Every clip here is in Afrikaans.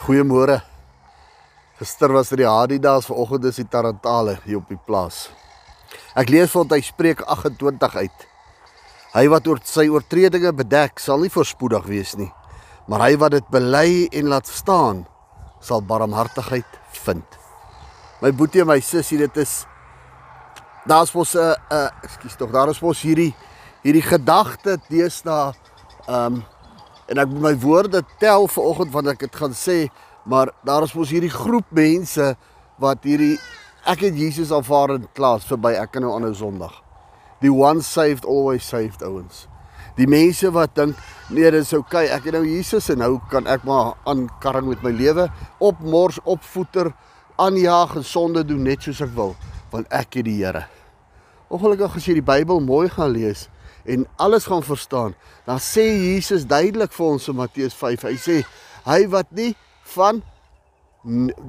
Goeiemôre. Gister was die Hadidas, vanoggend is die Tarantale hier op die plaas. Ek lees van hy Spreuke 28 uit. Hy wat oor sy oortredinge bedek, sal nie voorspoedig wees nie, maar hy wat dit bely en laat staan, sal barmhartigheid vind. My boetie en my sussie, dit is daar's mos 'n uh, uh, ekskuus tog, daar is mos hierdie hierdie gedagte deesdae ehm um, en ek moet my woorde tel vanoggend wanneer ek dit gaan sê, maar daar is mos hierdie groep mense wat hierdie ek het Jesus aanvaar in klas verby ek kan nou aanhou Sondag. Die one saved always saved ouens. Die mense wat dink nee, dit is oukei, okay, ek het nou Jesus en nou kan ek maar aankarring met my lewe, opmors, opvoeter, aanjaag en sonde doen net soos ek wil, want ek het die Here. Ongelukkig as jy die Bybel mooi gaan lees, en alles gaan verstaan, dan sê Jesus duidelik vir ons in Matteus 5. Hy sê hy wat nie van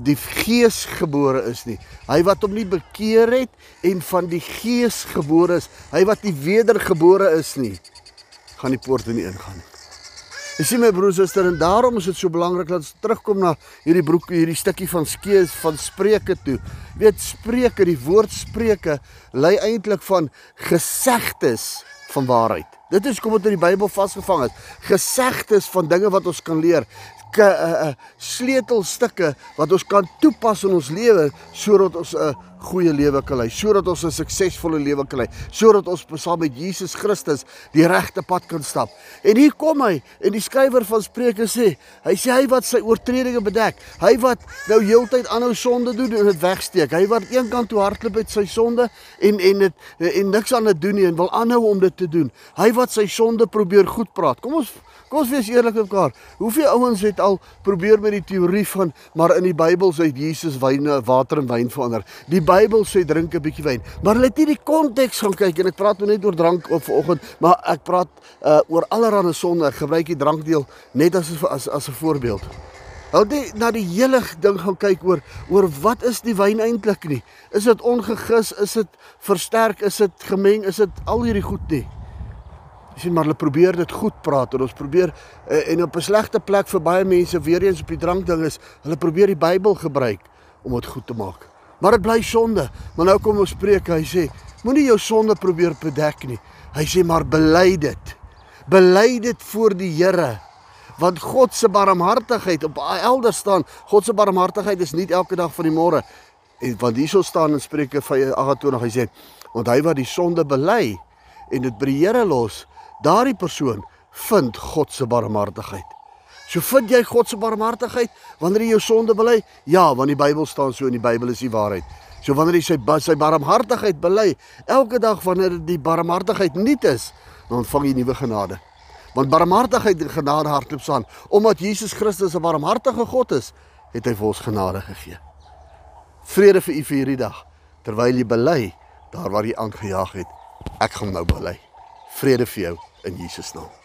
die gees gebore is nie. Hy wat hom nie bekeer het en van die gees gebore is, hy wat nie wedergebore is nie, gaan die poorte nie ingaan nie. Jy sien my broers en susters en daarom is dit so belangrik dat ons terugkom na hierdie broek hierdie stukkie van skees van Spreuke toe. Weet Spreuke, die woord Spreuke lei eintlik van gesegdes van waarheid. Dit is kom wat in die Bybel vasgevang is. Gesegdes van dinge wat ons kan leer. Ke, uh, uh, sleutelstukke wat ons kan toepas in ons lewe sodat ons 'n uh, goeie lewe kan lei, sodat ons 'n suksesvolle lewe kan lei, sodat ons saam met Jesus Christus die regte pad kan stap. En hier kom hy en die skrywer van Spreuke sê, hy sê hy wat sy oortredinge bedek, hy wat nou heeltyd aanhou sonde doen en dit wegsteek, hy wat eenkant toe hardloop met sy sonde en en dit en niks aan dit doen nie en wil aanhou om dit te doen. Hy wat sy sonde probeer goed praat. Kom ons Kom ons wees eerlik met mekaar. Hoeveel ouens het al probeer met die teorie van maar in die Bybel sê Jesus wyn water en wyn verander. Die Bybel sê drink 'n bietjie wyn. Maar hulle het nie die konteks gaan kyk en ek praat nou net oor drank op vanoggend, maar ek praat uh, oor allerlei sonde. Ek gebruik die drankdeel net as as as 'n voorbeeld. Hulle het na die hele ding gaan kyk oor oor wat is die wyn eintlik nie? Is dit ongegis? Is dit versterk? Is dit gemeng? Is dit al hierdie goed nie? Jy sien maar hulle probeer dit goed praat en ons probeer uh, en op 'n slegte plek vir baie mense weer eens op die drankding is, hulle probeer die Bybel gebruik om dit goed te maak. Maar dit bly sonde. Maar nou kom ons spreek, hy sê, moenie jou sonde probeer bedek nie. Hy sê maar bely dit. Bely dit voor die Here. Want God se barmhartigheid op elders staan, God se barmhartigheid is nie elke dag van die môre. En want hierso staan in Spreuke 28 hy sê, want hy wat die sonde bely en dit by die Here los, daardie persoon vind God se barmhartigheid. So vind jy God se barmhartigheid wanneer jy jou sonde bely? Ja, want die Bybel staan so in die Bybel is die waarheid. So wanneer jy sy sy barmhartigheid bely, elke dag wanneer die barmhartigheid nuut is, dan ontvang jy nuwe genade. Want barmhartigheid en genade hardloop saam. Omdat Jesus Christus 'n barmhartige God is, het hy vir ons genade gegee. Vrede vir u vir hierdie dag terwyl jy bely daar waar jy aangejaag het. Ek gaan nou bely. Vrede vir jou in Jesus naam.